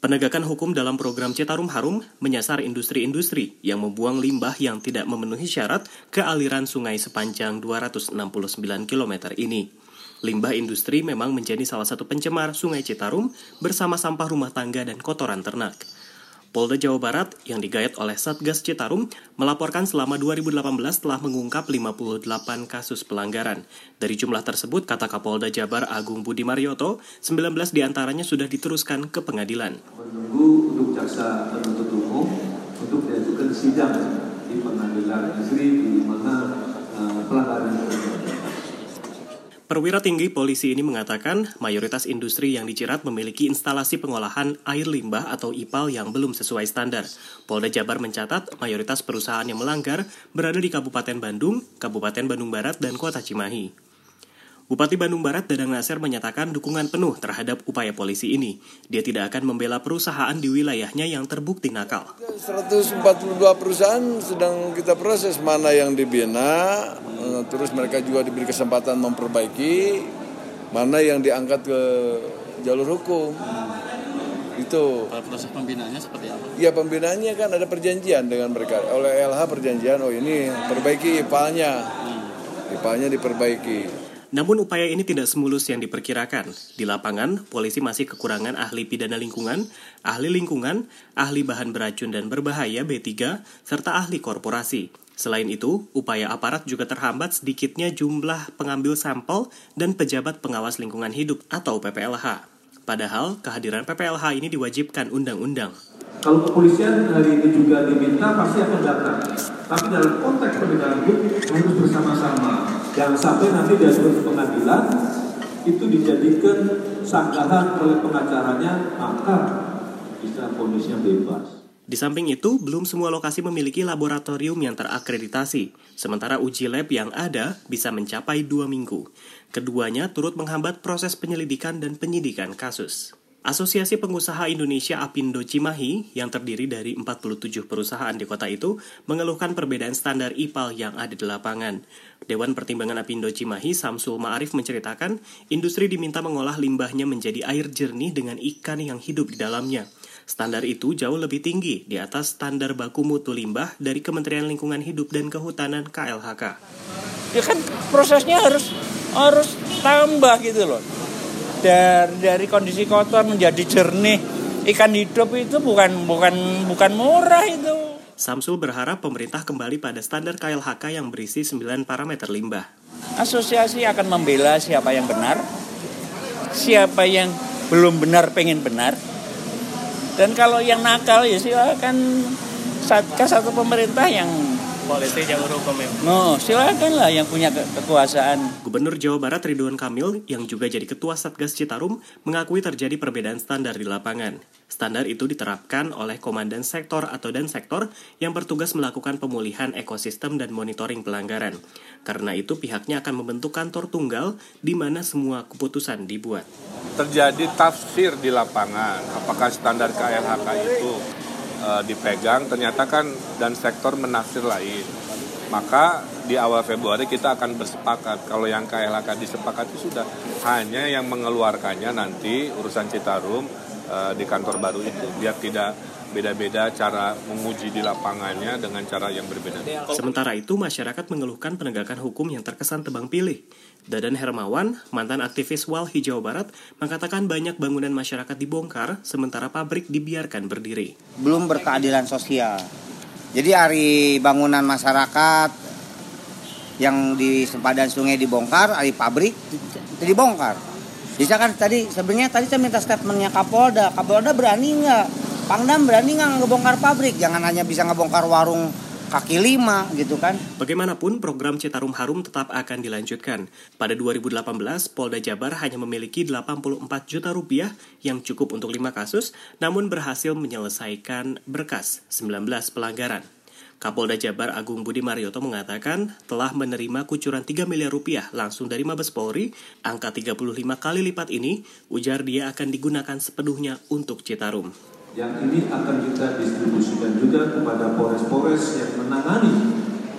Penegakan hukum dalam program Citarum Harum menyasar industri-industri yang membuang limbah yang tidak memenuhi syarat ke aliran sungai sepanjang 269 km ini. Limbah industri memang menjadi salah satu pencemar sungai Citarum bersama sampah rumah tangga dan kotoran ternak. Polda Jawa Barat yang digayat oleh Satgas Citarum melaporkan selama 2018 telah mengungkap 58 kasus pelanggaran. Dari jumlah tersebut, kata Kapolda Jabar Agung Budi Marioto, 19 di antaranya sudah diteruskan ke pengadilan. Menunggu untuk jaksa penuntut umum untuk diajukan sidang di pengadilan negeri di mana uh, pelanggaran Perwira tinggi polisi ini mengatakan mayoritas industri yang dijerat memiliki instalasi pengolahan air limbah atau IPAL yang belum sesuai standar. Polda Jabar mencatat mayoritas perusahaan yang melanggar berada di Kabupaten Bandung, Kabupaten Bandung Barat, dan Kota Cimahi. Bupati Bandung Barat Dadang Nasir menyatakan dukungan penuh terhadap upaya polisi ini. Dia tidak akan membela perusahaan di wilayahnya yang terbukti nakal. 142 perusahaan sedang kita proses mana yang dibina, eh, terus mereka juga diberi kesempatan memperbaiki, mana yang diangkat ke jalur hukum. Itu. Kalau proses pembinaannya seperti apa? Ya pembinaannya kan ada perjanjian dengan mereka. Oleh LH perjanjian, oh ini perbaiki IPA-nya. IPA-nya diperbaiki. Namun upaya ini tidak semulus yang diperkirakan. Di lapangan, polisi masih kekurangan ahli pidana lingkungan, ahli lingkungan, ahli bahan beracun dan berbahaya B3, serta ahli korporasi. Selain itu, upaya aparat juga terhambat sedikitnya jumlah pengambil sampel dan pejabat pengawas lingkungan hidup atau PPLH. Padahal, kehadiran PPLH ini diwajibkan undang-undang. Kalau kepolisian hari ini juga diminta pasti akan datang. Tapi dalam konteks penegakan hukum harus bersama-sama Jangan sampai nanti dari pengadilan itu dijadikan sanggahan oleh pengacaranya, maka bisa kondisinya bebas. Di samping itu, belum semua lokasi memiliki laboratorium yang terakreditasi, sementara uji lab yang ada bisa mencapai dua minggu. Keduanya turut menghambat proses penyelidikan dan penyidikan kasus. Asosiasi Pengusaha Indonesia Apindo Cimahi yang terdiri dari 47 perusahaan di kota itu mengeluhkan perbedaan standar IPAL yang ada di lapangan. Dewan Pertimbangan Apindo Cimahi Samsul Ma'arif menceritakan, industri diminta mengolah limbahnya menjadi air jernih dengan ikan yang hidup di dalamnya. Standar itu jauh lebih tinggi di atas standar baku mutu limbah dari Kementerian Lingkungan Hidup dan Kehutanan KLHK. Ya kan prosesnya harus harus tambah gitu loh dari dari kondisi kotor menjadi jernih ikan hidup itu bukan bukan bukan murah itu. Samsul berharap pemerintah kembali pada standar KLHK yang berisi 9 parameter limbah. Asosiasi akan membela siapa yang benar, siapa yang belum benar pengen benar, dan kalau yang nakal ya silakan satgas atau pemerintah yang polisi jalur hukum ya. No, silakan lah yang punya ke kekuasaan. Gubernur Jawa Barat Ridwan Kamil yang juga jadi ketua Satgas Citarum mengakui terjadi perbedaan standar di lapangan. Standar itu diterapkan oleh komandan sektor atau dan sektor yang bertugas melakukan pemulihan ekosistem dan monitoring pelanggaran. Karena itu pihaknya akan membentuk kantor tunggal di mana semua keputusan dibuat. Terjadi tafsir di lapangan, apakah standar KLHK itu uh, dipegang ternyata kan dan sektor menafsir lain. Maka di awal Februari kita akan bersepakat. Kalau yang KLHK disepakati sudah hanya yang mengeluarkannya nanti urusan Citarum uh, di kantor baru itu biar tidak beda-beda cara menguji di lapangannya dengan cara yang berbeda. Sementara itu, masyarakat mengeluhkan penegakan hukum yang terkesan tebang pilih. Dadan Hermawan, mantan aktivis Walhi Jawa Barat, mengatakan banyak bangunan masyarakat dibongkar sementara pabrik dibiarkan berdiri. Belum berkeadilan sosial. Jadi hari bangunan masyarakat yang di sempadan sungai dibongkar, hari pabrik dibongkar. Bisa kan tadi sebenarnya tadi saya minta statementnya Kapolda. Kapolda berani nggak? Pangdam berani nggak ngebongkar pabrik? Jangan hanya bisa ngebongkar warung kaki lima gitu kan. Bagaimanapun program Citarum Harum tetap akan dilanjutkan. Pada 2018, Polda Jabar hanya memiliki 84 juta rupiah yang cukup untuk lima kasus, namun berhasil menyelesaikan berkas 19 pelanggaran. Kapolda Jabar Agung Budi Marioto mengatakan telah menerima kucuran 3 miliar rupiah langsung dari Mabes Polri. Angka 35 kali lipat ini, ujar dia akan digunakan sepenuhnya untuk Citarum. Yang ini akan kita distribusikan juga kepada polres-polres yang menangani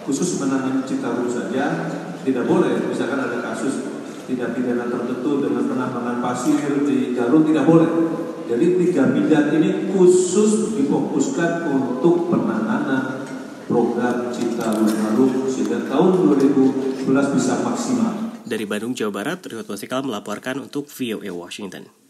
khusus menangani Citarum saja. Tidak boleh misalkan ada kasus tidak pidana tertentu dengan penambangan pasir di Garut tidak boleh. Jadi 3 miliar ini khusus difokuskan untuk penanganan program Cita Harum sehingga tahun 2011 bisa maksimal. Dari Bandung, Jawa Barat, Riot Wasikal melaporkan untuk VOA Washington.